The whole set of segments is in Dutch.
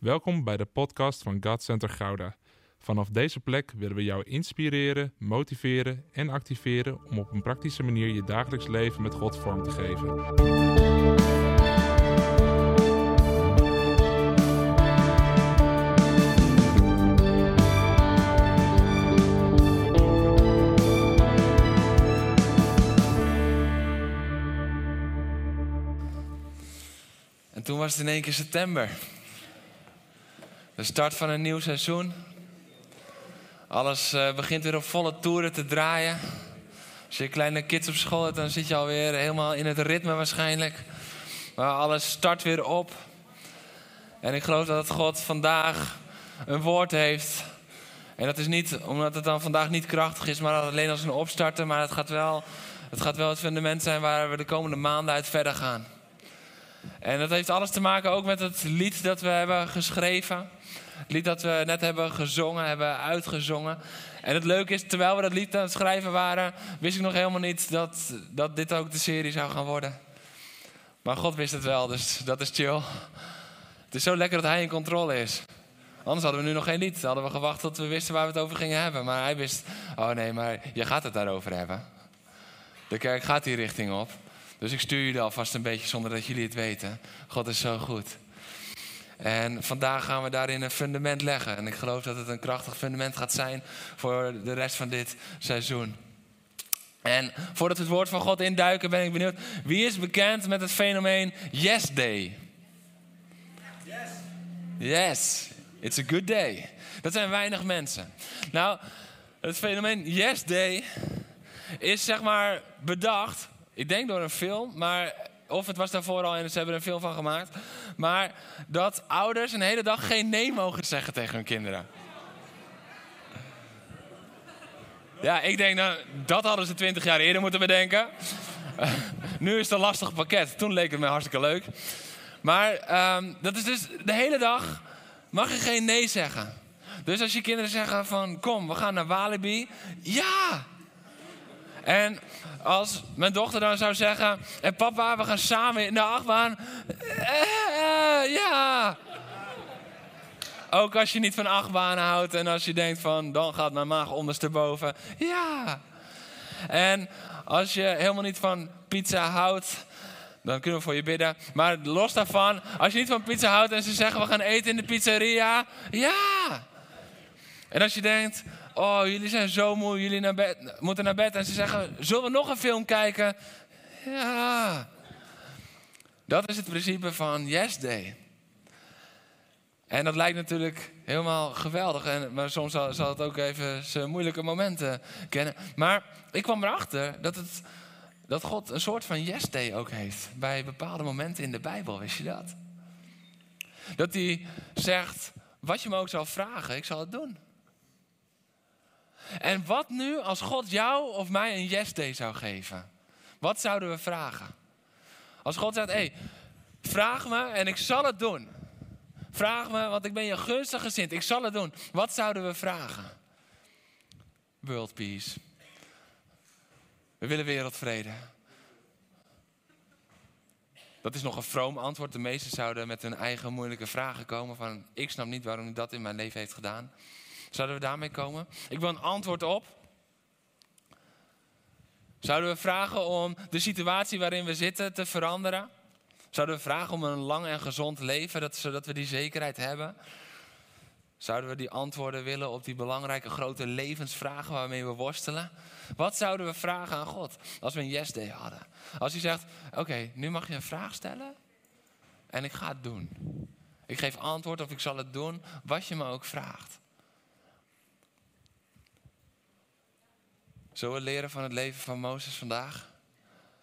Welkom bij de podcast van God Center Gouda. Vanaf deze plek willen we jou inspireren, motiveren en activeren om op een praktische manier je dagelijks leven met God vorm te geven. En toen was het in één keer september. De start van een nieuw seizoen. Alles eh, begint weer op volle toeren te draaien. Als je kleine kids op school hebt, dan zit je alweer helemaal in het ritme waarschijnlijk. Maar alles start weer op. En ik geloof dat God vandaag een woord heeft. En dat is niet omdat het dan vandaag niet krachtig is, maar alleen als een opstarter. Maar het gaat wel het, gaat wel het fundament zijn waar we de komende maanden uit verder gaan. En dat heeft alles te maken ook met het lied dat we hebben geschreven. Het lied dat we net hebben gezongen, hebben uitgezongen. En het leuke is, terwijl we dat lied aan het schrijven waren, wist ik nog helemaal niet dat, dat dit ook de serie zou gaan worden. Maar God wist het wel, dus dat is chill. Het is zo lekker dat Hij in controle is. Anders hadden we nu nog geen lied. Dan hadden we gewacht tot we wisten waar we het over gingen hebben. Maar Hij wist, oh nee, maar je gaat het daarover hebben. De kerk gaat die richting op. Dus ik stuur jullie alvast een beetje zonder dat jullie het weten. God is zo goed. En vandaag gaan we daarin een fundament leggen. En ik geloof dat het een krachtig fundament gaat zijn voor de rest van dit seizoen. En voordat we het woord van God induiken, ben ik benieuwd. Wie is bekend met het fenomeen Yes Day? Yes. Yes, it's a good day. Dat zijn weinig mensen. Nou, het fenomeen Yes Day is zeg maar bedacht ik denk door een film, maar of het was daarvoor al en ze hebben er een film van gemaakt. Maar dat ouders een hele dag geen nee mogen zeggen tegen hun kinderen. Ja, ik denk dat hadden ze twintig jaar eerder moeten bedenken. nu is het een lastig pakket. Toen leek het me hartstikke leuk. Maar um, dat is dus de hele dag mag je geen nee zeggen. Dus als je kinderen zeggen van kom, we gaan naar Walibi. Ja! En als mijn dochter dan zou zeggen: En papa, we gaan samen in de achtbaan. Eh, ja. Ook als je niet van achtbanen houdt en als je denkt van dan gaat mijn maag ondersteboven. Ja. En als je helemaal niet van pizza houdt, dan kunnen we voor je bidden. Maar los daarvan, als je niet van pizza houdt en ze zeggen we gaan eten in de pizzeria. Ja. En als je denkt, oh, jullie zijn zo moe, jullie naar bed, moeten naar bed. En ze zeggen, zullen we nog een film kijken? Ja. Dat is het principe van Yes Day. En dat lijkt natuurlijk helemaal geweldig. En, maar soms zal, het ook even zijn moeilijke momenten kennen. Maar ik kwam erachter dat, het, dat God een soort van Yes Day ook heeft. Bij bepaalde momenten in de Bijbel, wist je dat? Dat hij zegt, wat je me ook zal vragen, ik zal het doen. En wat nu als God jou of mij een yes day zou geven? Wat zouden we vragen? Als God zegt, hé, hey, vraag me en ik zal het doen. Vraag me, want ik ben je gunstig gezind. Ik zal het doen. Wat zouden we vragen? World peace. We willen wereldvrede. Dat is nog een vroom antwoord. De meesten zouden met hun eigen moeilijke vragen komen van... ik snap niet waarom u dat in mijn leven heeft gedaan. Zouden we daarmee komen? Ik wil een antwoord op. Zouden we vragen om de situatie waarin we zitten te veranderen? Zouden we vragen om een lang en gezond leven, dat, zodat we die zekerheid hebben? Zouden we die antwoorden willen op die belangrijke grote levensvragen waarmee we worstelen? Wat zouden we vragen aan God als we een yes day hadden? Als hij zegt, oké, nu mag je een vraag stellen en ik ga het doen. Ik geef antwoord of ik zal het doen, wat je me ook vraagt. Zullen we leren van het leven van Mozes vandaag?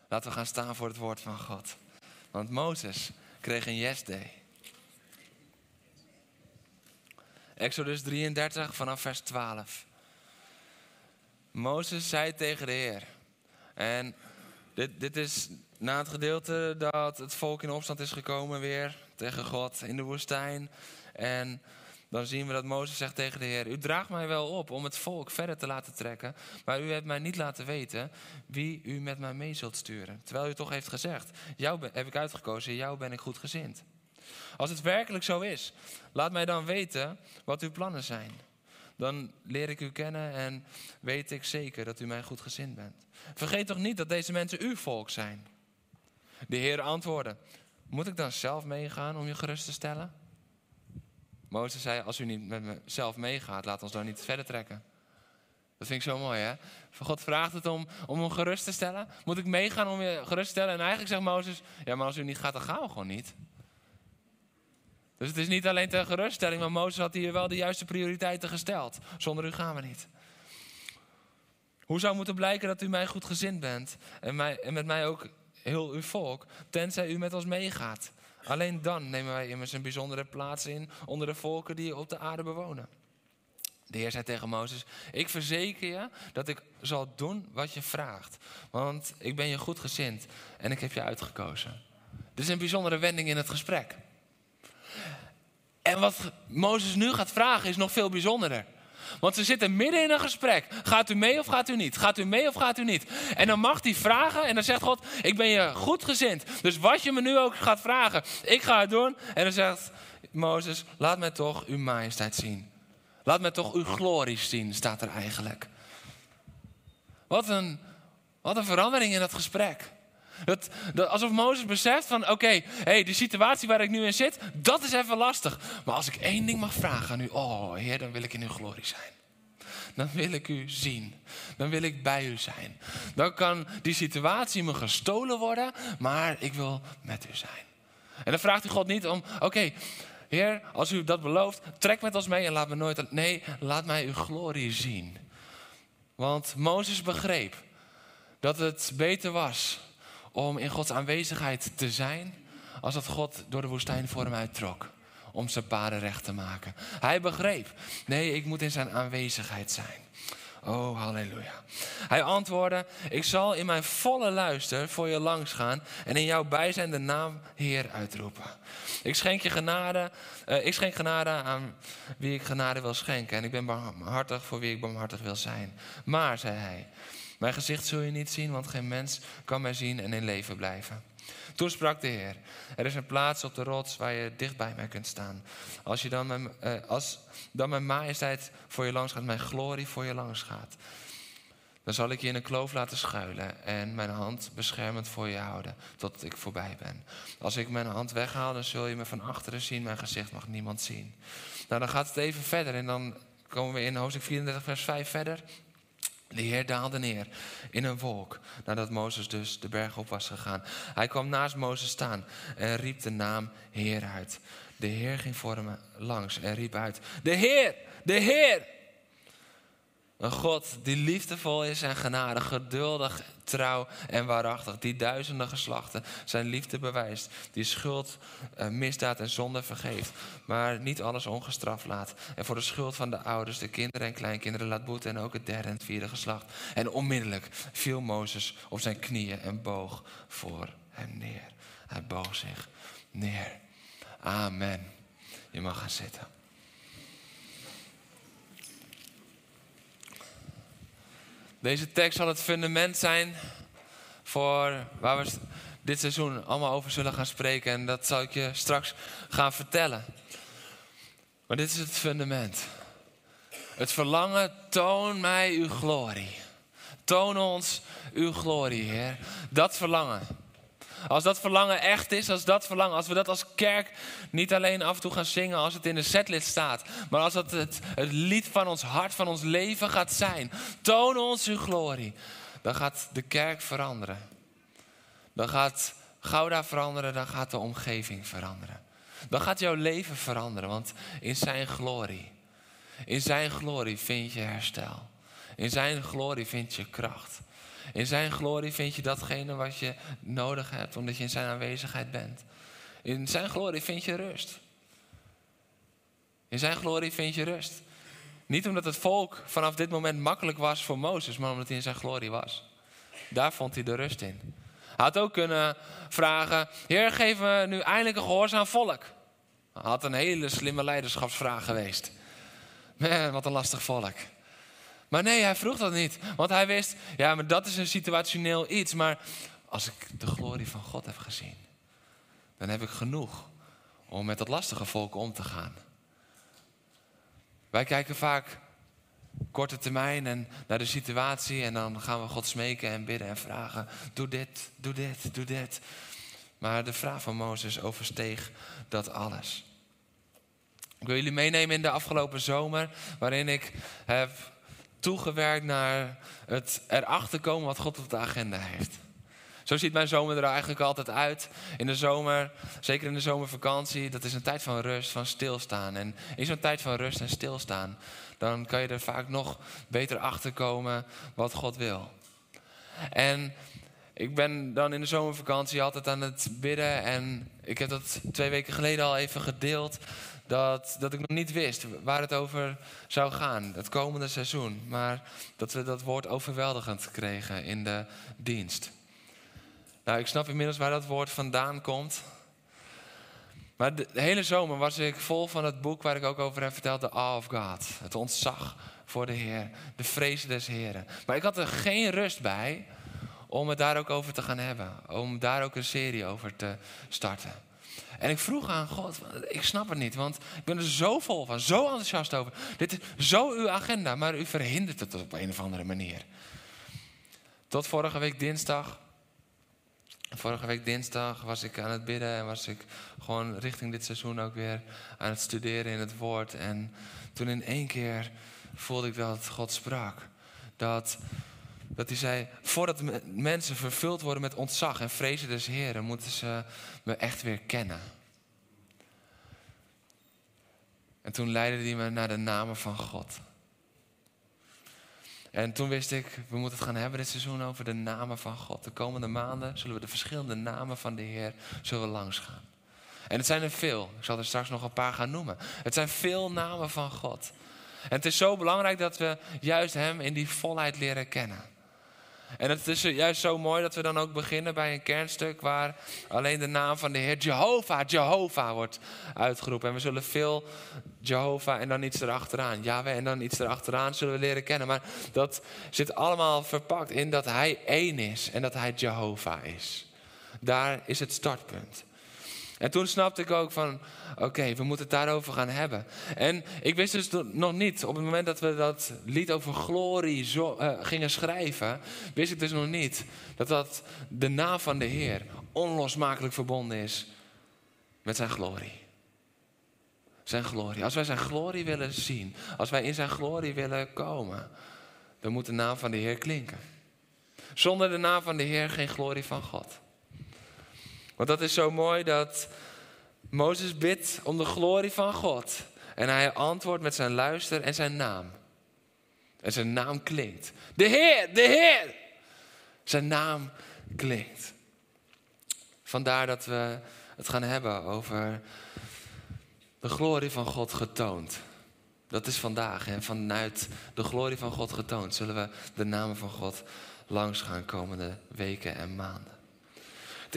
Laten we gaan staan voor het woord van God. Want Mozes kreeg een yes day. Exodus 33 vanaf vers 12. Mozes zei tegen de Heer. En dit, dit is na het gedeelte dat het volk in opstand is gekomen weer tegen God in de woestijn. En dan zien we dat Mozes zegt tegen de Heer: U draagt mij wel op om het volk verder te laten trekken, maar u hebt mij niet laten weten wie u met mij mee zult sturen. Terwijl u toch heeft gezegd: Jou heb ik uitgekozen, jou ben ik goed gezind. Als het werkelijk zo is, laat mij dan weten wat uw plannen zijn. Dan leer ik u kennen en weet ik zeker dat u mij goed gezind bent. Vergeet toch niet dat deze mensen uw volk zijn. De Heer antwoordde: Moet ik dan zelf meegaan om je gerust te stellen? Mozes zei: Als u niet met mezelf meegaat, laat ons dan niet verder trekken. Dat vind ik zo mooi, hè? God vraagt het om, om hem gerust te stellen. Moet ik meegaan om je gerust te stellen? En eigenlijk zegt Mozes: Ja, maar als u niet gaat, dan gaan we gewoon niet. Dus het is niet alleen ter geruststelling, maar Mozes had hier wel de juiste prioriteiten gesteld. Zonder u gaan we niet. Hoe zou moeten blijken dat u mij goed gezind bent en, mij, en met mij ook heel uw volk, tenzij u met ons meegaat? Alleen dan nemen wij immers een bijzondere plaats in onder de volken die op de aarde bewonen. De Heer zei tegen Mozes: Ik verzeker je dat ik zal doen wat je vraagt. Want ik ben je goed gezind en ik heb je uitgekozen. Dit is een bijzondere wending in het gesprek. En wat Mozes nu gaat vragen is nog veel bijzonderder. Want ze zitten midden in een gesprek. Gaat u mee of gaat u niet? Gaat u mee of gaat u niet? En dan mag hij vragen en dan zegt God, ik ben je goed gezind. Dus wat je me nu ook gaat vragen, ik ga het doen. En dan zegt Mozes, laat mij toch uw majesteit zien. Laat mij toch uw glorie zien, staat er eigenlijk. Wat een, wat een verandering in dat gesprek. Dat, alsof Mozes beseft van, oké, hey, de situatie waar ik nu in zit, dat is even lastig. Maar als ik één ding mag vragen aan u, oh Heer, dan wil ik in uw glorie zijn. Dan wil ik u zien. Dan wil ik bij u zijn. Dan kan die situatie me gestolen worden, maar ik wil met u zijn. En dan vraagt u God niet om, oké, Heer, als u dat belooft, trek met ons mee en laat me nooit. Nee, laat mij uw glorie zien. Want Mozes begreep dat het beter was om in Gods aanwezigheid te zijn, als dat God door de woestijn voor hem uittrok. Om zijn paden recht te maken. Hij begreep, nee, ik moet in zijn aanwezigheid zijn. Oh, halleluja. Hij antwoordde: Ik zal in mijn volle luister voor je langs gaan en in jouw bijzijn de naam Heer uitroepen. Ik schenk je genade, uh, ik schenk genade aan wie ik genade wil schenken. En ik ben barmhartig voor wie ik barmhartig wil zijn. Maar, zei hij, mijn gezicht zul je niet zien, want geen mens kan mij zien en in leven blijven. Toen sprak de Heer: Er is een plaats op de rots waar je dicht bij mij kunt staan. Als, je dan, mijn, uh, als dan mijn majesteit voor je langs gaat, mijn glorie voor je langs gaat, dan zal ik je in een kloof laten schuilen en mijn hand beschermend voor je houden, totdat ik voorbij ben. Als ik mijn hand weghaal, dan zul je me van achteren zien, mijn gezicht mag niemand zien. Nou, dan gaat het even verder en dan komen we in hoofdstuk 34, vers 5 verder. De Heer daalde neer in een wolk nadat Mozes dus de berg op was gegaan. Hij kwam naast Mozes staan en riep de naam Heer uit. De Heer ging voor hem langs en riep uit: De Heer, de Heer, een God die liefdevol is en genadig, geduldig, trouw en waarachtig. Die duizenden geslachten zijn liefde bewijst. Die schuld, eh, misdaad en zonde vergeeft. Maar niet alles ongestraft laat. En voor de schuld van de ouders, de kinderen en kleinkinderen laat boeten. En ook het derde en het vierde geslacht. En onmiddellijk viel Mozes op zijn knieën en boog voor hem neer. Hij boog zich neer. Amen. Je mag gaan zitten. Deze tekst zal het fundament zijn voor waar we dit seizoen allemaal over zullen gaan spreken. En dat zal ik je straks gaan vertellen. Maar dit is het fundament. Het verlangen, toon mij uw glorie. Toon ons uw glorie, Heer. Dat verlangen. Als dat verlangen echt is, als dat verlangen, als we dat als kerk niet alleen af en toe gaan zingen als het in de setlist staat, maar als dat het, het lied van ons hart, van ons leven gaat zijn. Toon ons uw glorie. Dan gaat de kerk veranderen. Dan gaat Gouda veranderen, dan gaat de omgeving veranderen. Dan gaat jouw leven veranderen, want in zijn glorie, in zijn glorie vind je herstel. In zijn glorie vind je kracht. In zijn glorie vind je datgene wat je nodig hebt, omdat je in zijn aanwezigheid bent. In zijn glorie vind je rust. In zijn glorie vind je rust. Niet omdat het volk vanaf dit moment makkelijk was voor Mozes, maar omdat hij in zijn glorie was. Daar vond hij de rust in. Hij had ook kunnen vragen: Heer, geef me nu eindelijk een gehoorzaam volk. Had een hele slimme leiderschapsvraag geweest. Wat een lastig volk. Maar nee, hij vroeg dat niet. Want hij wist, ja, maar dat is een situationeel iets. Maar als ik de glorie van God heb gezien, dan heb ik genoeg om met dat lastige volk om te gaan. Wij kijken vaak korte termijn en naar de situatie en dan gaan we God smeken en bidden en vragen: doe dit, doe dit, doe dit. Maar de vraag van Mozes oversteeg dat alles. Ik wil jullie meenemen in de afgelopen zomer, waarin ik heb toegewerkt naar het erachter komen wat God op de agenda heeft. Zo ziet mijn zomer er eigenlijk altijd uit. In de zomer, zeker in de zomervakantie, dat is een tijd van rust, van stilstaan. En in zo'n tijd van rust en stilstaan, dan kan je er vaak nog beter achter komen wat God wil. En ik ben dan in de zomervakantie altijd aan het bidden. En ik heb dat twee weken geleden al even gedeeld. Dat, dat ik nog niet wist waar het over zou gaan, het komende seizoen. Maar dat we dat woord overweldigend kregen in de dienst. Nou, ik snap inmiddels waar dat woord vandaan komt. Maar de, hele zomer was ik vol van het boek waar ik ook over heb verteld, The Awe of God. Het ontzag voor de Heer, de vrees des Heren. Maar ik had er geen rust bij om het daar ook over te gaan hebben. Om daar ook een serie over te starten. En ik vroeg aan God, ik snap het niet, want ik ben er zo vol van, zo enthousiast over. Dit is zo uw agenda, maar u verhindert het op een of andere manier. Tot vorige week dinsdag Vorige week dinsdag was ik aan het bidden en was ik gewoon richting dit seizoen ook weer aan het studeren in het woord. En toen in één keer voelde ik dat God sprak. Dat, dat hij zei, voordat mensen vervuld worden met ontzag en vrezen des Heren, moeten ze me echt weer kennen. En toen leidde hij me naar de namen van God. En toen wist ik, we moeten het gaan hebben dit seizoen over de namen van God. De komende maanden zullen we de verschillende namen van de Heer zullen. En het zijn er veel. Ik zal er straks nog een paar gaan noemen. Het zijn veel namen van God. En het is zo belangrijk dat we juist Hem in die volheid leren kennen. En het is juist zo mooi dat we dan ook beginnen bij een kernstuk waar alleen de naam van de Heer Jehovah, Jehovah wordt uitgeroepen. En we zullen veel Jehovah en dan iets erachteraan. Yahweh en dan iets erachteraan zullen we leren kennen. Maar dat zit allemaal verpakt in dat Hij één is en dat Hij Jehovah is. Daar is het startpunt. En toen snapte ik ook van, oké, we moeten het daarover gaan hebben. En ik wist dus nog niet, op het moment dat we dat lied over glorie zo, uh, gingen schrijven, wist ik dus nog niet dat dat de naam van de Heer onlosmakelijk verbonden is met zijn glorie. Zijn glorie. Als wij zijn glorie willen zien, als wij in zijn glorie willen komen, dan moet de naam van de Heer klinken. Zonder de naam van de Heer geen glorie van God. Want dat is zo mooi dat Mozes bidt om de glorie van God. En hij antwoordt met zijn luister en zijn naam. En zijn naam klinkt. De Heer, de Heer. Zijn naam klinkt. Vandaar dat we het gaan hebben over de glorie van God getoond. Dat is vandaag. En vanuit de glorie van God getoond zullen we de namen van God langs gaan komende weken en maanden.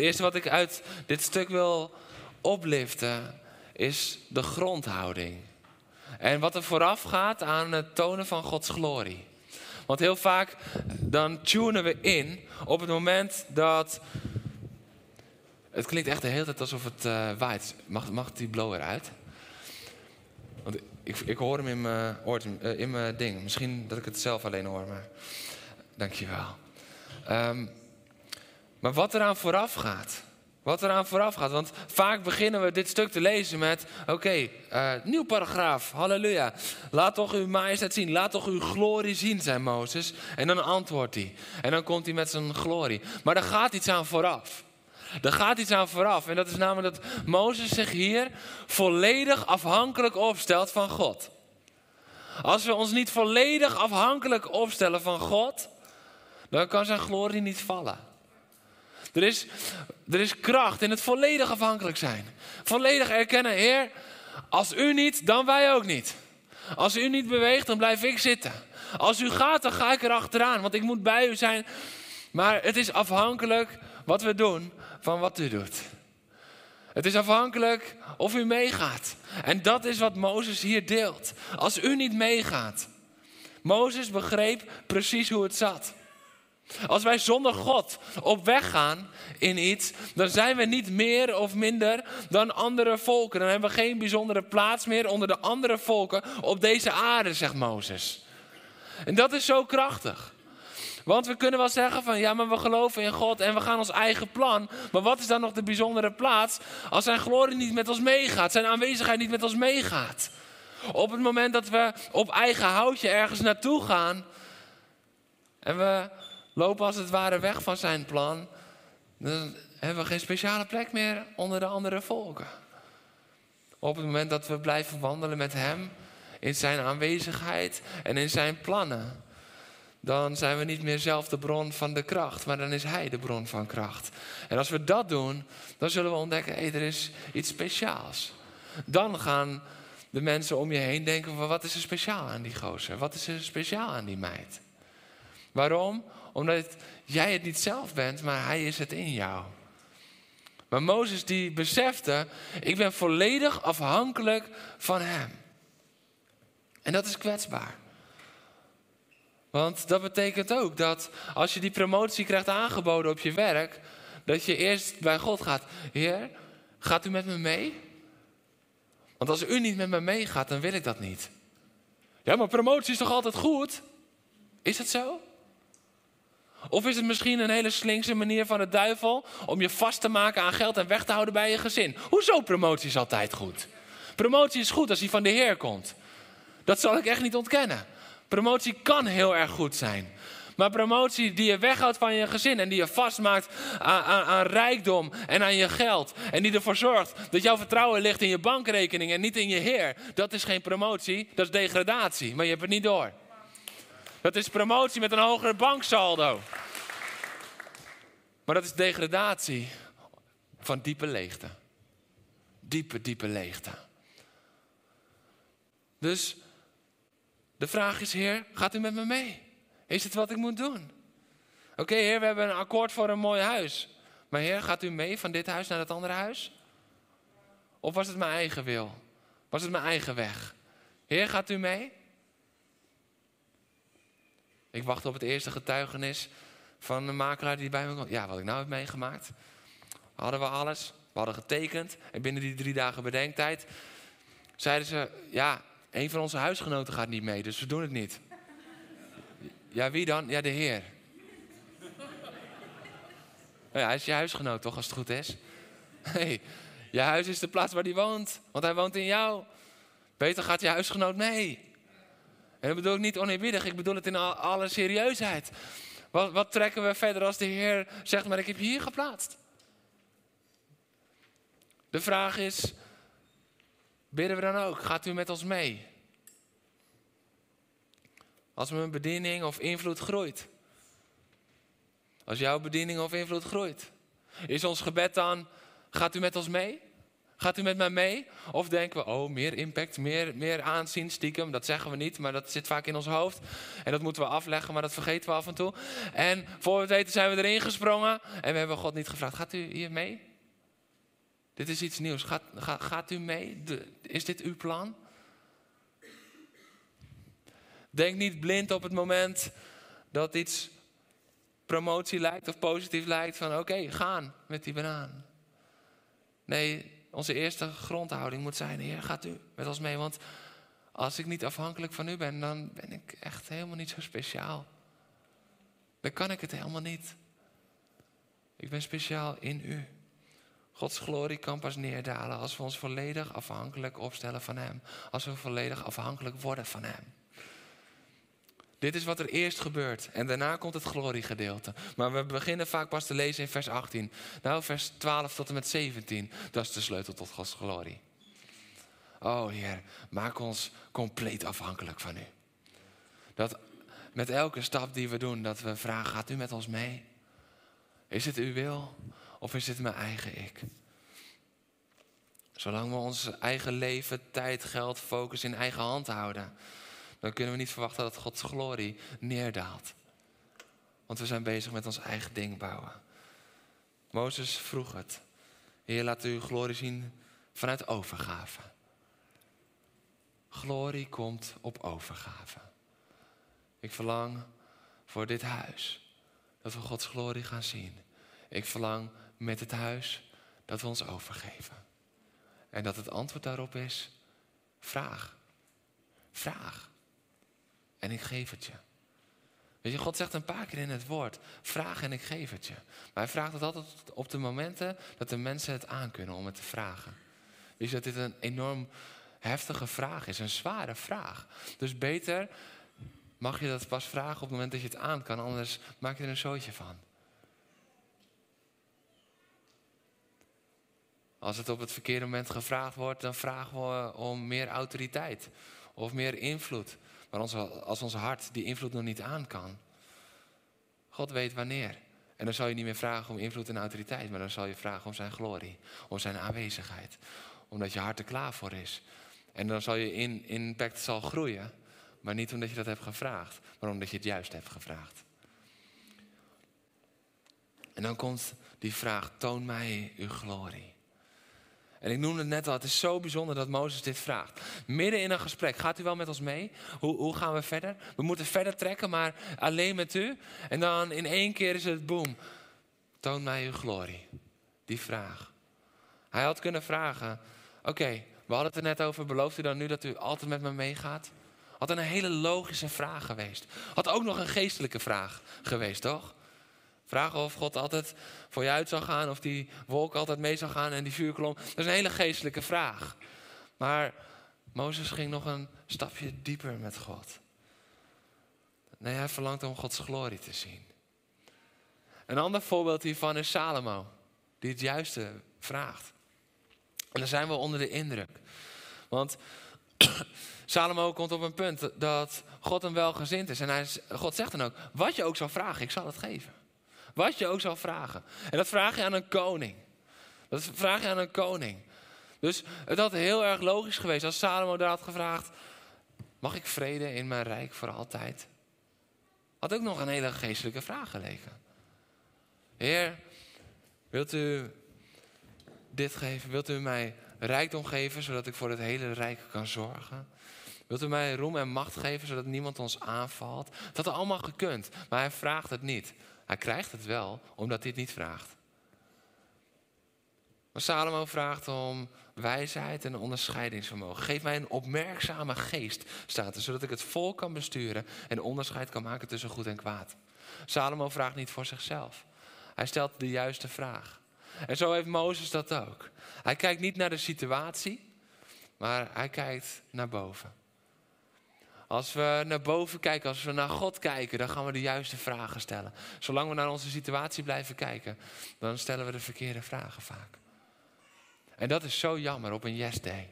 Eerste wat ik uit dit stuk wil opliften is de grondhouding. En wat er vooraf gaat aan het tonen van Gods glorie. Want heel vaak dan tunen we in op het moment dat. Het klinkt echt de hele tijd alsof het uh, waait. Mag, mag die blower uit? Want ik, hoor hem in mijn, in mijn ding. Misschien dat ik het zelf alleen hoor, maar dankjewel. Um, maar wat eraan vooraf gaat. Wat eraan vooraf gaat. Want vaak beginnen we dit stuk te lezen met: Oké, eh, nieuw paragraaf, halleluja. Laat toch uw majesteit zien, laat toch uw glorie zien, zei Mozes. En dan antwoordt hij. En dan komt hij met zijn glorie. Maar er gaat iets aan vooraf. Er gaat iets aan vooraf. En dat is namelijk dat Mozes zich hier volledig afhankelijk opstelt van God. Als we ons niet volledig afhankelijk opstellen van God, dan kan zijn glorie niet vallen. Er is, er is kracht in het volledig afhankelijk zijn. Volledig erkennen, Heer, als u niet, dan wij ook niet. Als u niet beweegt, dan blijf ik zitten. Als u gaat, dan ga ik er achteraan, want ik moet bij u zijn. Maar het is afhankelijk wat we doen van wat u doet. Het is afhankelijk of u meegaat. En dat is wat Mozes hier deelt. Als u niet meegaat. Mozes begreep precies hoe het zat. Als wij zonder God op weg gaan in iets, dan zijn we niet meer of minder dan andere volken. Dan hebben we geen bijzondere plaats meer onder de andere volken op deze aarde, zegt Mozes. En dat is zo krachtig. Want we kunnen wel zeggen van ja, maar we geloven in God en we gaan ons eigen plan. Maar wat is dan nog de bijzondere plaats als zijn glorie niet met ons meegaat, zijn aanwezigheid niet met ons meegaat? Op het moment dat we op eigen houtje ergens naartoe gaan en we lopen als het ware weg van zijn plan, dan hebben we geen speciale plek meer onder de andere volken. Op het moment dat we blijven wandelen met Hem in Zijn aanwezigheid en in Zijn plannen, dan zijn we niet meer zelf de bron van de kracht, maar dan is Hij de bron van kracht. En als we dat doen, dan zullen we ontdekken, hé, er is iets speciaals. Dan gaan de mensen om je heen denken van wat is er speciaal aan die gozer? Wat is er speciaal aan die meid? Waarom? Omdat jij het niet zelf bent, maar hij is het in jou. Maar Mozes die besefte, ik ben volledig afhankelijk van hem. En dat is kwetsbaar. Want dat betekent ook dat als je die promotie krijgt aangeboden op je werk, dat je eerst bij God gaat. Heer, gaat u met me mee? Want als u niet met me meegaat, dan wil ik dat niet. Ja, maar promotie is toch altijd goed? Is het zo? Of is het misschien een hele slinkse manier van de duivel om je vast te maken aan geld en weg te houden bij je gezin? Hoezo promotie is altijd goed? Promotie is goed als die van de Heer komt. Dat zal ik echt niet ontkennen. Promotie kan heel erg goed zijn. Maar promotie die je weghoudt van je gezin en die je vastmaakt aan, aan, aan, rijkdom en aan je geld. En die ervoor zorgt dat jouw vertrouwen ligt in je bankrekening en niet in je Heer. Dat is geen promotie, dat is degradatie. Maar je hebt het niet door. Dat is promotie met een hogere banksaldo. Maar dat is degradatie van diepe leegte. Diepe, diepe leegte. Dus de vraag is, Heer, gaat u met me mee? Is het wat ik moet doen? Oké, Heer, we hebben een akkoord voor een mooi huis. Maar Heer, gaat u mee van dit huis naar dat andere huis? Of was het mijn eigen wil? Was het mijn eigen weg? Heer, gaat u mee? Ik wacht op het eerste getuigenis van de makelaar die bij me komt. Ja, wat ik nou heb meegemaakt. Hadden we alles. We hadden getekend. En binnen die drie dagen bedenktijd zeiden ze... Ja, een van onze huisgenoten gaat niet mee, dus we doen het niet. Ja, wie dan? Ja, de Heer. Ja, hij is je huisgenoot toch, als het goed is? hey, je huis is de plaats waar hij woont, want hij woont in jou. Beter gaat je huisgenoot mee. En dat bedoel ik niet oneerbiedig, ik bedoel het in alle serieusheid. Wat, wat trekken we verder als de Heer zegt, maar ik heb je hier geplaatst? De vraag is, bidden we dan ook, gaat u met ons mee? Als mijn bediening of invloed groeit. Als jouw bediening of invloed groeit. Is ons gebed dan, gaat u met ons mee? Gaat u met mij mee? Of denken we, oh, meer impact, meer, meer aanzien, stiekem. Dat zeggen we niet, maar dat zit vaak in ons hoofd. En dat moeten we afleggen, maar dat vergeten we af en toe. En voor we het weten zijn we erin gesprongen. En we hebben God niet gevraagd, gaat u hier mee? Dit is iets nieuws. Gaat, u mee? is dit uw plan? Denk niet blind op het moment dat iets promotie lijkt of positief lijkt van oké, gaan met die banaan. Nee, onze eerste grondhouding moet zijn, Heer, gaat u met ons mee, want als ik niet afhankelijk van u ben, dan ben ik echt helemaal niet zo speciaal. Dan kan ik het helemaal niet. Ik ben speciaal in u. Gods glorie kan pas neerdalen als we ons volledig afhankelijk opstellen van Hem. Als we volledig afhankelijk worden van Hem. Dit is wat er eerst gebeurt. En daarna komt het gloriegedeelte. Maar we beginnen vaak pas te lezen in vers 18. Nou, vers 12 tot en met 17. Dat is de sleutel tot Gods glorie. Oh Heer, maak ons compleet afhankelijk van U. Dat met elke stap die we doen, dat we vragen, gaat U met ons mee? Is het Uw wil of is het mijn eigen ik? Zolang we ons eigen leven, tijd, geld, focus in eigen hand houden dan kunnen we niet verwachten dat Gods glorie neerdaalt. Want we zijn bezig met ons eigen ding bouwen. Mozes vroeg het. Heer, laat uw glorie zien vanuit overgave. Glorie komt op overgave. Ik verlang voor dit huis dat we Gods glorie gaan zien. Ik verlang met het huis dat we ons overgeven. En dat het antwoord daarop is: vraag. Vraag. En ik geef het je. Weet je, God zegt een paar keer in het woord: vraag en ik geef het je. Maar hij vraagt het altijd op de momenten dat de mensen het aankunnen om het te vragen. Weet je dat dit een enorm heftige vraag is, een zware vraag. Dus beter mag je dat pas vragen op het moment dat je het aan kan, anders maak je er een zootje van. Als het op het verkeerde moment gevraagd wordt, dan vragen we om meer autoriteit of meer invloed. Maar als ons hart die invloed nog niet aan kan, God weet wanneer. En dan zal je niet meer vragen om invloed en autoriteit, maar dan zal je vragen om zijn glorie, om zijn aanwezigheid. Omdat je hart er klaar voor is. En dan zal je in, impact zal groeien, maar niet omdat je dat hebt gevraagd, maar omdat je het juist hebt gevraagd. En dan komt die vraag: toon mij uw glorie. En ik noemde het net al, het is zo bijzonder dat Mozes dit vraagt. Midden in een gesprek, gaat u wel met ons mee? Hoe, hoe gaan we verder? We moeten verder trekken, maar alleen met u. En dan in één keer is het boom. Toon mij uw glorie. Die vraag. Hij had kunnen vragen, oké, we hadden het er net over, belooft u dan nu dat u altijd met me meegaat? Had een hele logische vraag geweest. Had ook nog een geestelijke vraag geweest, toch? Vragen of God altijd voor je uit zou gaan, of die wolk altijd mee zou gaan en die vuurkolom. Dat is een hele geestelijke vraag. Maar Mozes ging nog een stapje dieper met God. Nee, hij verlangt om Gods glorie te zien. Een ander voorbeeld hiervan is Salomo, die het juiste vraagt. En dan zijn we onder de indruk. Want Salomo komt op een punt dat God hem wel gezind is. En hij, God zegt dan ook, wat je ook zal vragen, ik zal het geven. Wat je ook zal vragen. En dat vraag je aan een koning. Dat vraag je aan een koning. Dus het had heel erg logisch geweest als Salomo daar had gevraagd: Mag ik vrede in mijn rijk voor altijd? Had ook nog een hele geestelijke vraag gelegen. Heer, wilt u dit geven? Wilt u mij rijkdom geven zodat ik voor het hele rijk kan zorgen? Wilt u mij roem en macht geven zodat niemand ons aanvalt? Dat had allemaal gekund, maar hij vraagt het niet. Hij krijgt het wel, omdat hij het niet vraagt. Maar Salomo vraagt om wijsheid en onderscheidingsvermogen. Geef mij een opmerkzame geest, staat er, zodat ik het vol kan besturen en onderscheid kan maken tussen goed en kwaad. Salomo vraagt niet voor zichzelf. Hij stelt de juiste vraag. En zo heeft Mozes dat ook. Hij kijkt niet naar de situatie, maar hij kijkt naar boven. Als we naar boven kijken, als we naar God kijken, dan gaan we de juiste vragen stellen. Zolang we naar onze situatie blijven kijken, dan stellen we de verkeerde vragen vaak. En dat is zo jammer op een yes day.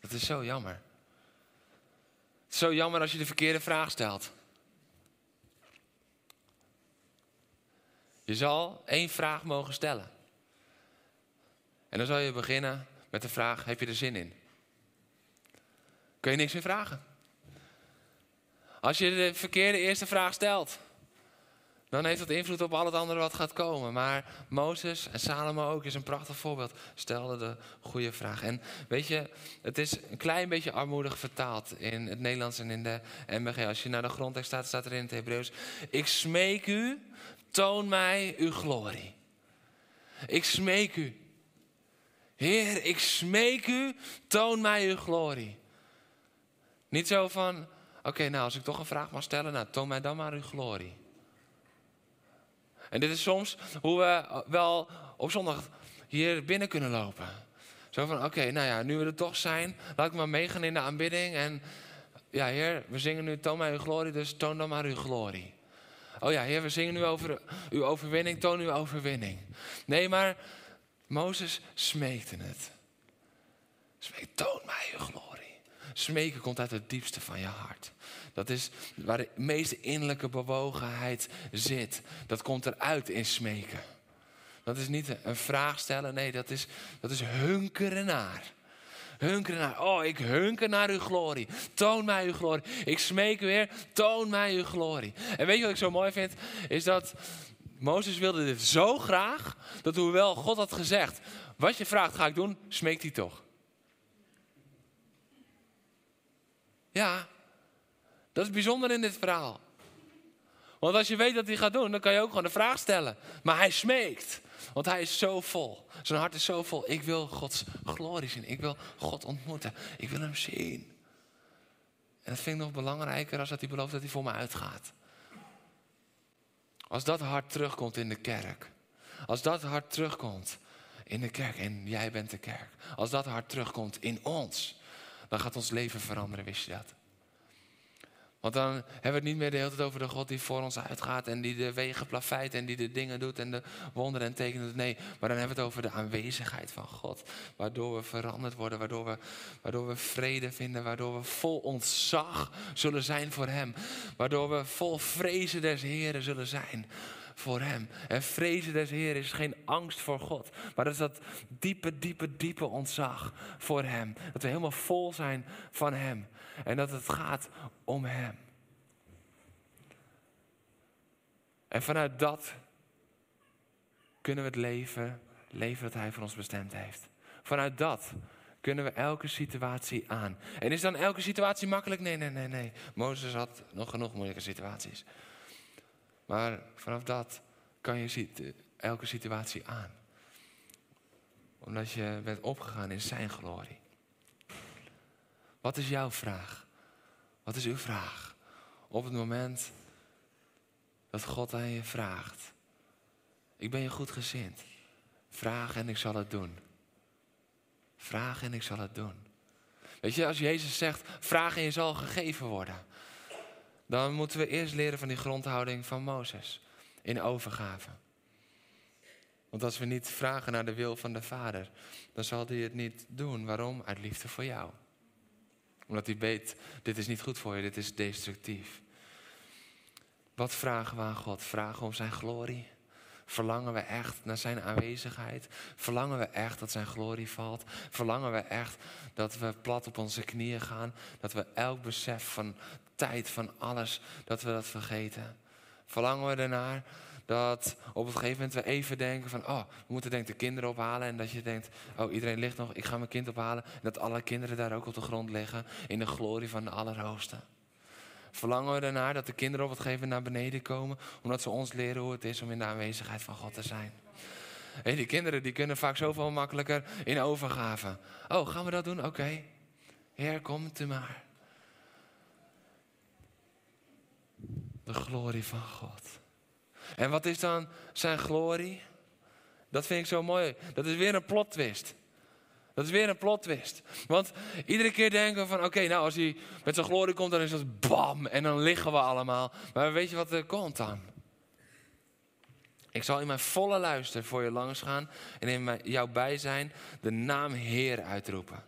Dat is zo jammer. Het is zo jammer als je de verkeerde vraag stelt. Je zal één vraag mogen stellen. En dan zal je beginnen met de vraag: heb je er zin in? Kun je niks meer vragen. Als je de verkeerde eerste vraag stelt, dan heeft dat invloed op al het andere wat gaat komen. Maar Mozes en Salomo ook is een prachtig voorbeeld. Stelden de goede vraag. En weet je, het is een klein beetje armoedig vertaald in het Nederlands en in de MBG. Als je naar de grondtekst staat, staat er in het Hebreeuws. Ik smeek u, toon mij uw glorie. Ik smeek u. Heer, ik smeek u, toon mij uw glorie. Niet zo van, oké, nou als ik toch een vraag mag stellen, nou toon mij dan maar uw glorie. En dit is soms hoe we wel op zondag hier binnen kunnen lopen. Zo van, oké, nou ja, nu we er toch zijn, laat ik maar meegaan in de aanbidding. En ja, Heer, we zingen nu, toon mij uw glorie, dus toon dan maar uw glorie. Oh ja, Heer, we zingen nu over uw overwinning, toon uw overwinning. Nee, maar Mozes smeekte het. Smeek, toon mij uw glorie. Smeken komt uit het diepste van je hart. Dat is waar de meeste innerlijke bewogenheid zit. Dat komt eruit in smeken. Dat is niet een vraag stellen, nee, dat is, dat is hunkeren naar. Hunkeren naar, oh, ik hunker naar uw glorie. Toon mij uw glorie. Ik smeek weer, toon mij uw glorie. En weet je wat ik zo mooi vind? Is dat Mozes wilde dit zo graag, dat hoewel God had gezegd, wat je vraagt ga ik doen, smeekt hij toch. Ja, dat is bijzonder in dit verhaal. Want als je weet wat hij gaat doen, dan kan je ook gewoon de vraag stellen. Maar hij smeekt. Want hij is zo vol. Zijn hart is zo vol. Ik wil Gods glorie zien. Ik wil God ontmoeten. Ik wil hem zien. En dat vind ik nog belangrijker als dat hij belooft dat hij voor me uitgaat. Als dat hart terugkomt in de kerk. Als dat hart terugkomt in de kerk. En jij bent de kerk. Als dat hart terugkomt in ons. Dan gaat ons leven veranderen, wist je dat? Want dan hebben we het niet meer de hele tijd over de God die voor ons uitgaat en die de wegen plafeit en die de dingen doet en de wonderen en tekenen. Nee, maar dan hebben we het over de aanwezigheid van God. Waardoor we veranderd worden, waardoor we, waardoor we vrede vinden, waardoor we vol ontzag zullen zijn voor Hem. Waardoor we vol vrezen des Heren zullen zijn voor Hem. En vrezen des Heren is geen angst voor God, maar dat is dat diepe, diepe, diepe ontzag voor Hem. Dat we helemaal vol zijn van Hem. En dat het gaat om Hem. En vanuit dat kunnen we het leven leven dat Hij voor ons bestemd heeft. Vanuit dat kunnen we elke situatie aan. En is dan elke situatie makkelijk? Nee, nee, nee, nee. Mozes had nog genoeg moeilijke situaties. Maar vanaf dat kan je elke situatie aan. Omdat je bent opgegaan in zijn glorie. Wat is jouw vraag? Wat is uw vraag? Op het moment dat God aan je vraagt. Ik ben je goed gezind. Vraag en ik zal het doen. Vraag en ik zal het doen. Weet je, als Jezus zegt, vraag en je zal gegeven worden. Dan moeten we eerst leren van die grondhouding van Mozes. In overgave. Want als we niet vragen naar de wil van de Vader, dan zal hij het niet doen. Waarom? Uit liefde voor jou omdat hij weet, dit is niet goed voor je, dit is destructief. Wat vragen we aan God? Vragen om zijn glorie? Verlangen we echt naar zijn aanwezigheid? Verlangen we echt dat zijn glorie valt? Verlangen we echt dat we plat op onze knieën gaan? Dat we elk besef van tijd, van alles, dat we dat vergeten? Verlangen we ernaar dat op een gegeven moment we even denken van, oh, we moeten denk de kinderen ophalen. En dat je denkt, oh, iedereen ligt nog, ik ga mijn kind ophalen. En dat alle kinderen daar ook op de grond liggen in de glorie van de Allerhoogste. Verlangen we ernaar dat de kinderen op het gegeven naar beneden komen, omdat ze ons leren hoe het is om in de aanwezigheid van God te zijn. Die kinderen die kunnen vaak zoveel makkelijker in overgave. Oh, gaan we dat doen? Oké. Heer, kom u maar. De glorie van God. En wat is dan zijn glorie? Dat vind ik zo mooi. Dat is weer een plot twist. Dat is weer een plot twist. Want iedere keer denken we van, oké, nou als hij met zijn glorie komt, dan is dat bam, en dan liggen we allemaal. Maar weet je wat er komt dan? Ik zal in mijn volle luister voor je langs gaan en in jouw bijzijn de naam Heer uitroepen.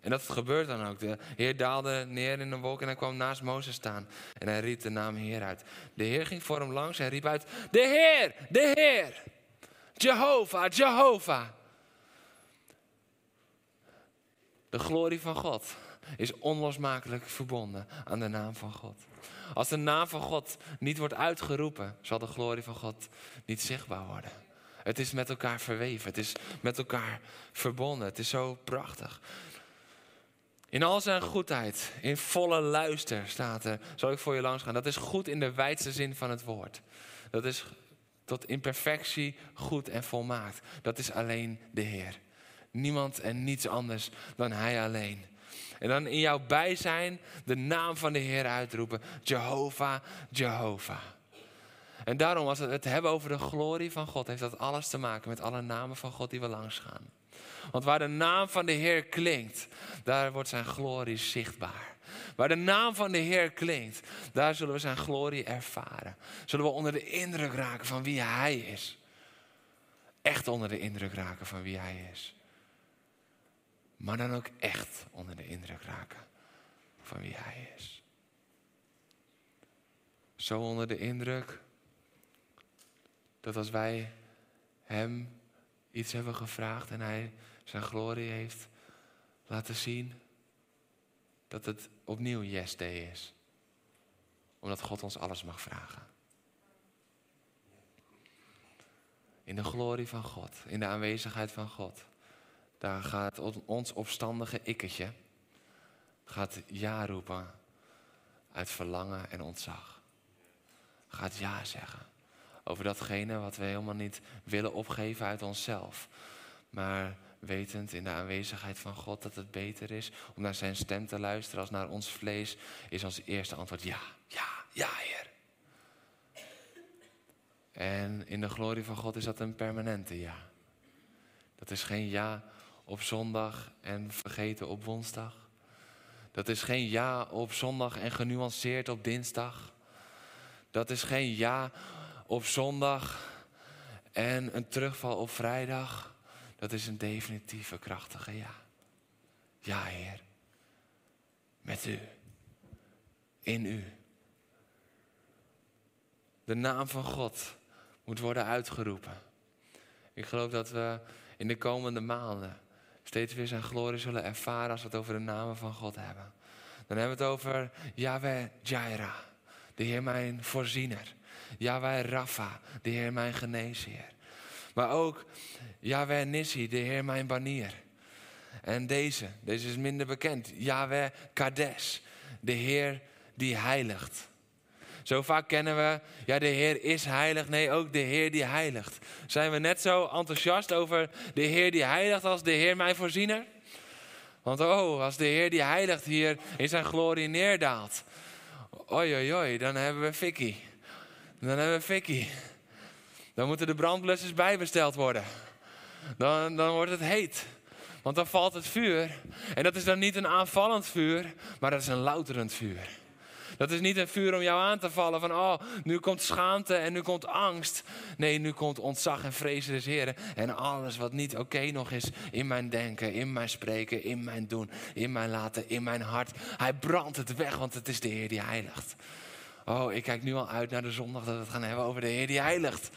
En dat gebeurt dan ook. De Heer daalde neer in een wolk en hij kwam naast Mozes staan. En hij riep de naam Heer uit. De Heer ging voor hem langs en riep uit: De Heer, de Heer. Jehovah, Jehovah. De glorie van God is onlosmakelijk verbonden aan de naam van God. Als de naam van God niet wordt uitgeroepen, zal de glorie van God niet zichtbaar worden. Het is met elkaar verweven, het is met elkaar verbonden. Het is zo prachtig. In al zijn goedheid, in volle luister staat er, zal ik voor je langs gaan. Dat is goed in de wijdste zin van het woord. Dat is tot imperfectie goed en volmaakt. Dat is alleen de Heer. Niemand en niets anders dan Hij alleen. En dan in jouw bijzijn de naam van de Heer uitroepen. Jehovah, Jehovah. En daarom, als we het hebben over de glorie van God, heeft dat alles te maken met alle namen van God die we langs gaan. Want waar de naam van de Heer klinkt, daar wordt zijn glorie zichtbaar. Waar de naam van de Heer klinkt, daar zullen we zijn glorie ervaren. Zullen we onder de indruk raken van wie Hij is. Echt onder de indruk raken van wie Hij is. Maar dan ook echt onder de indruk raken van wie Hij is. Zo onder de indruk dat als wij Hem iets hebben gevraagd en Hij zijn glorie heeft laten zien, dat het opnieuw yes day is. Omdat God ons alles mag vragen. In de glorie van God, in de aanwezigheid van God, daar gaat ons opstandige ikketje, gaat ja roepen uit verlangen en ontzag. gaat ja zeggen. Over datgene wat we helemaal niet willen opgeven uit onszelf. Maar wetend in de aanwezigheid van God dat het beter is om naar zijn stem te luisteren als naar ons vlees, is ons eerste antwoord ja, ja, ja, Heer. En in de glorie van God is dat een permanente ja. Dat is geen ja op zondag en vergeten op woensdag. Dat is geen ja op zondag en genuanceerd op dinsdag. Dat is geen ja op zondag en een terugval op vrijdag. Dat is een definitieve, krachtige ja. Ja, Heer. Met u. In u. De naam van God moet worden uitgeroepen. Ik geloof dat we in de komende maanden steeds weer zijn glorie zullen ervaren als we het over de namen van God hebben. Dan hebben we het over Yahweh Jaira, de Heer mijn voorziener. Yahweh Rafa, de Heer mijn geneesheer. Maar ook Yahweh Nissi, de Heer mijn banier. En deze, deze is minder bekend. Yahweh Kades, de Heer die heiligt. Zo vaak kennen we, ja, de Heer is heilig. Nee, ook de Heer die heiligt. Zijn we net zo enthousiast over de Heer die heiligt als de Heer mijn voorziener? Want oh, als de Heer die heiligt hier in zijn glorie neerdaalt. Oi, oi, oi, dan hebben we Vicky. Dan hebben we Vicky. Dan moeten de brandblussers bijbesteld worden. Dan, dan wordt het heet. Want dan valt het vuur. En dat is dan niet een aanvallend vuur, maar dat is een louterend vuur. Dat is niet een vuur om jou aan te vallen van, oh, nu komt schaamte en nu komt angst. Nee, nu komt ontzag en vrezen des Heren. En alles wat niet oké nog is in mijn denken, in mijn spreken, in mijn doen, in mijn laten, in mijn hart. Hij brandt het weg, want het is de Heer die heiligt. Oh, ik kijk nu al uit naar de zondag dat we het gaan hebben over de Heer die heiligt.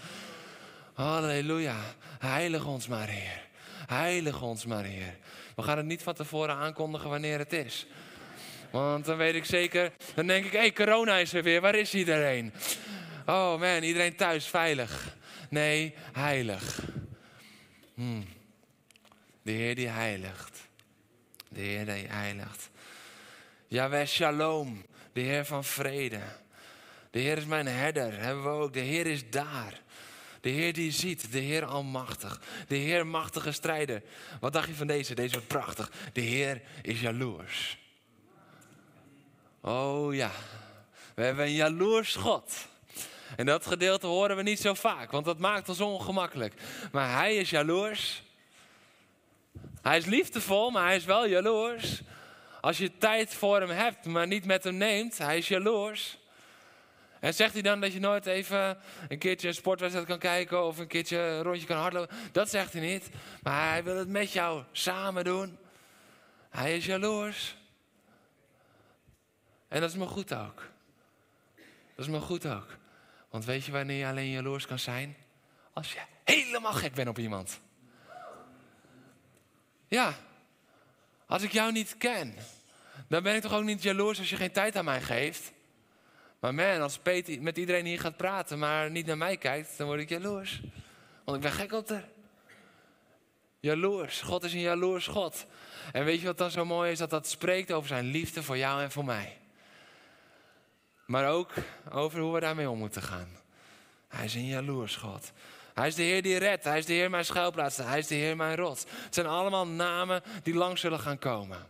Halleluja. Heilig ons maar, Heer. Heilig ons maar, Heer. We gaan het niet van tevoren aankondigen wanneer het is. Want dan weet ik zeker, dan denk ik, hé, hey, corona is er weer, waar is iedereen? Oh man, iedereen thuis veilig. Nee, heilig. Hmm. De Heer die heiligt. De Heer die heiligt. Yahweh Shalom, de Heer van vrede. De Heer is mijn herder, hebben we ook. De Heer is daar. De Heer die ziet, de Heer almachtig. De Heer machtige strijder. Wat dacht je van deze? Deze wordt prachtig. De Heer is jaloers. Oh ja, we hebben een jaloers God. En dat gedeelte horen we niet zo vaak, want dat maakt ons ongemakkelijk. Maar hij is jaloers. Hij is liefdevol, maar hij is wel jaloers. Als je tijd voor hem hebt, maar niet met hem neemt, hij is jaloers. En zegt hij dan dat je nooit even een keertje een sportwedstrijd kan kijken of een keertje een rondje kan hardlopen? Dat zegt hij niet. Maar hij wil het met jou samen doen. Hij is jaloers. En dat is me goed ook. Dat is me goed ook. Want weet je wanneer je alleen jaloers kan zijn? Als je helemaal gek bent op iemand. Ja. Als ik jou niet ken, dan ben ik toch ook niet jaloers als je geen tijd aan mij geeft. Maar man, als Peter met iedereen hier gaat praten, maar niet naar mij kijkt, dan word ik jaloers. Want ik ben gek op haar. Jaloers. God is een jaloers God. En weet je wat dan zo mooi is? Dat dat spreekt over zijn liefde voor jou en voor mij. Maar ook over hoe we daarmee om moeten gaan. Hij is een jaloers God. Hij is de Heer die redt. Hij is de Heer mijn schuilplaats. Hij is de Heer mijn rots. Het zijn allemaal namen die lang zullen gaan komen.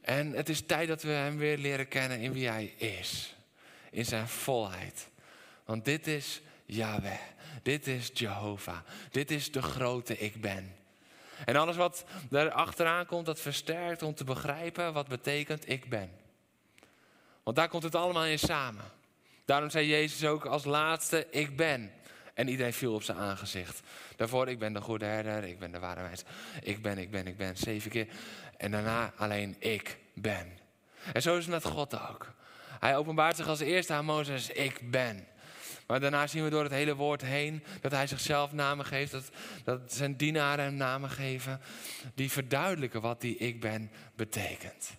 En het is tijd dat we Hem weer leren kennen in wie Hij is. In zijn volheid. Want dit is Yahweh. Dit is Jehovah. Dit is de grote ik ben. En alles wat daar achteraan komt, dat versterkt om te begrijpen wat betekent ik ben. Want daar komt het allemaal in samen. Daarom zei Jezus ook als laatste, ik ben. En iedereen viel op zijn aangezicht. Daarvoor, ik ben de goede herder, ik ben de ware. Ik ben, ik ben, ik ben, zeven keer. En daarna alleen, ik ben. En zo is het met God ook. Hij openbaart zich als eerste aan Mozes, ik ben. Maar daarna zien we door het hele woord heen dat hij zichzelf namen geeft, dat, dat zijn dienaren hem namen geven, die verduidelijken wat die ik ben betekent.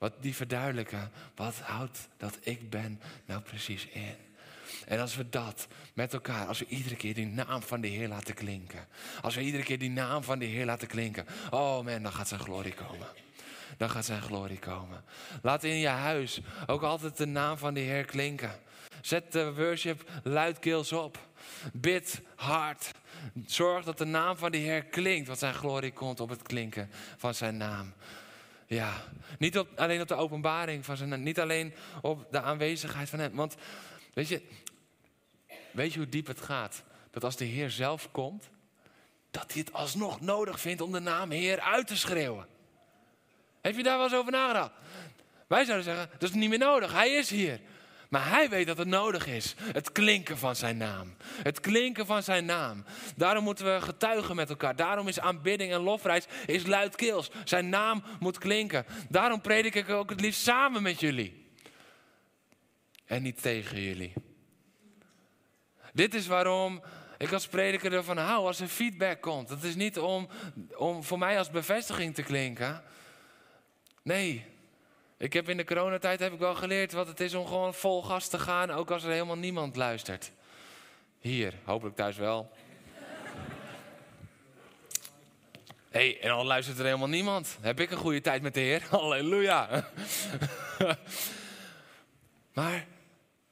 Wat die verduidelijken, wat houdt dat ik ben nou precies in? En als we dat met elkaar, als we iedere keer die naam van de Heer laten klinken. Als we iedere keer die naam van de Heer laten klinken. Oh man, dan gaat zijn glorie komen. Dan gaat zijn glorie komen. Laat in je huis ook altijd de naam van de Heer klinken. Zet de worship luidkeels op. Bid hard. Zorg dat de naam van de Heer klinkt, want zijn glorie komt op het klinken van zijn naam. Ja, niet alleen op de openbaring van zijn niet alleen op de aanwezigheid van hem. Want weet je, weet je hoe diep het gaat? Dat als de Heer zelf komt, dat hij het alsnog nodig vindt om de naam Heer uit te schreeuwen. Heb je daar wel eens over nagedacht? Wij zouden zeggen, dat is niet meer nodig, hij is hier. Maar hij weet dat het nodig is. Het klinken van zijn naam. Het klinken van zijn naam. Daarom moeten we getuigen met elkaar. Daarom is aanbidding en lofreis is luidkeels. Zijn naam moet klinken. Daarom predik ik ook het liefst samen met jullie. En niet tegen jullie. Dit is waarom ik als prediker ervan hou als er feedback komt. Dat is niet om, om voor mij als bevestiging te klinken. Nee, ik heb in de coronatijd heb ik wel geleerd wat het is om gewoon vol gas te gaan, ook als er helemaal niemand luistert. Hier, hopelijk thuis wel. Hé, hey, en al luistert er helemaal niemand. Heb ik een goede tijd met de Heer? Halleluja. maar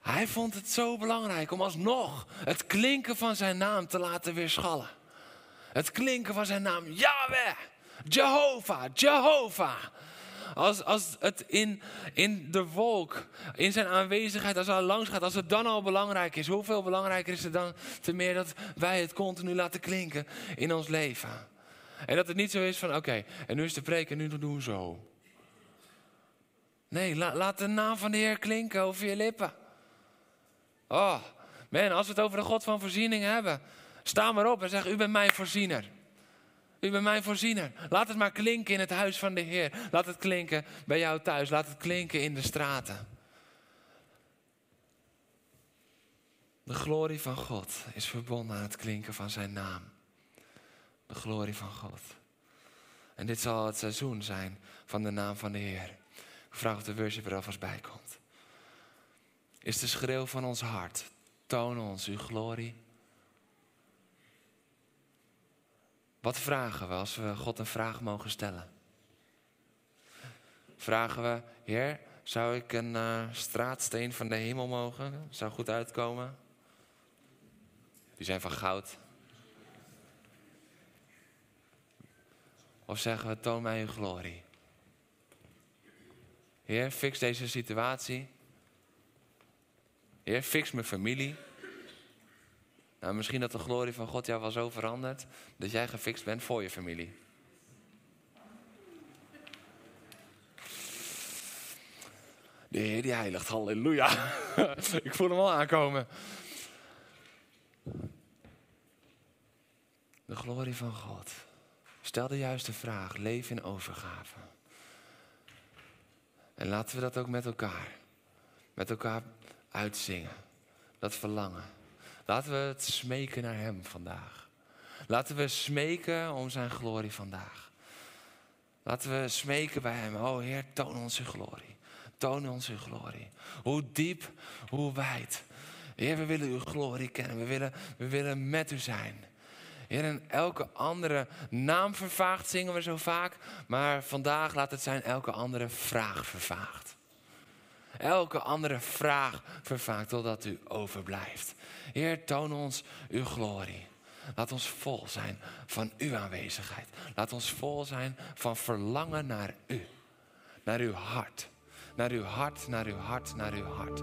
hij vond het zo belangrijk om alsnog het klinken van zijn naam te laten weerschallen. Het klinken van zijn naam, Yahweh, Jehovah, Jehovah. Als, als het in, in de wolk, in zijn aanwezigheid, als hij langs gaat, als het dan al belangrijk is, hoeveel belangrijker is het dan te meer dat wij het continu laten klinken in ons leven? En dat het niet zo is van, oké, en nu is de preek en nu doen we zo. Nee, laat de naam van de Heer klinken over je lippen. Oh, man, als we het over de God van voorziening hebben, sta maar op en zeg, u bent mijn voorziener. U bent mijn voorziener. Laat het maar klinken in het huis van de Heer. Laat het klinken bij jou thuis. Laat het klinken in de straten. De glorie van God is verbonden aan het klinken van zijn naam. De glorie van God. En dit zal het seizoen zijn van de naam van de Heer. Ik vraag of de worship er alvast bij komt. Is de schreeuw van ons hart. Toon ons uw glorie. Wat vragen we als we God een vraag mogen stellen? Vragen we, Heer, zou ik een uh, straatsteen van de hemel mogen? Zou goed uitkomen? Die zijn van goud. Of zeggen we, toon mij uw glorie. Heer, fix deze situatie. Heer, fix mijn familie. Nou, misschien dat de glorie van God jou wel zo verandert dat jij gefixt bent voor je familie. De Heer die heiligt, halleluja. Ik voel hem al aankomen. De glorie van God. Stel de juiste vraag, leef in overgave. En laten we dat ook met elkaar, met elkaar uitzingen. Dat verlangen. Laten we het smeken naar Hem vandaag. Laten we smeken om Zijn glorie vandaag. Laten we smeken bij Hem. Oh Heer, toon ons uw glorie. Toon ons uw glorie. Hoe diep, hoe wijd. Heer, we willen uw glorie kennen. We willen, we willen met u zijn. Heer, en elke andere naam vervaagt zingen we zo vaak. Maar vandaag laat het zijn elke andere vraag vervaagt. Elke andere vraag vervaagt totdat u overblijft. Heer, toon ons uw glorie. Laat ons vol zijn van uw aanwezigheid. Laat ons vol zijn van verlangen naar u. Naar uw hart. Naar uw hart, naar uw hart, naar uw hart.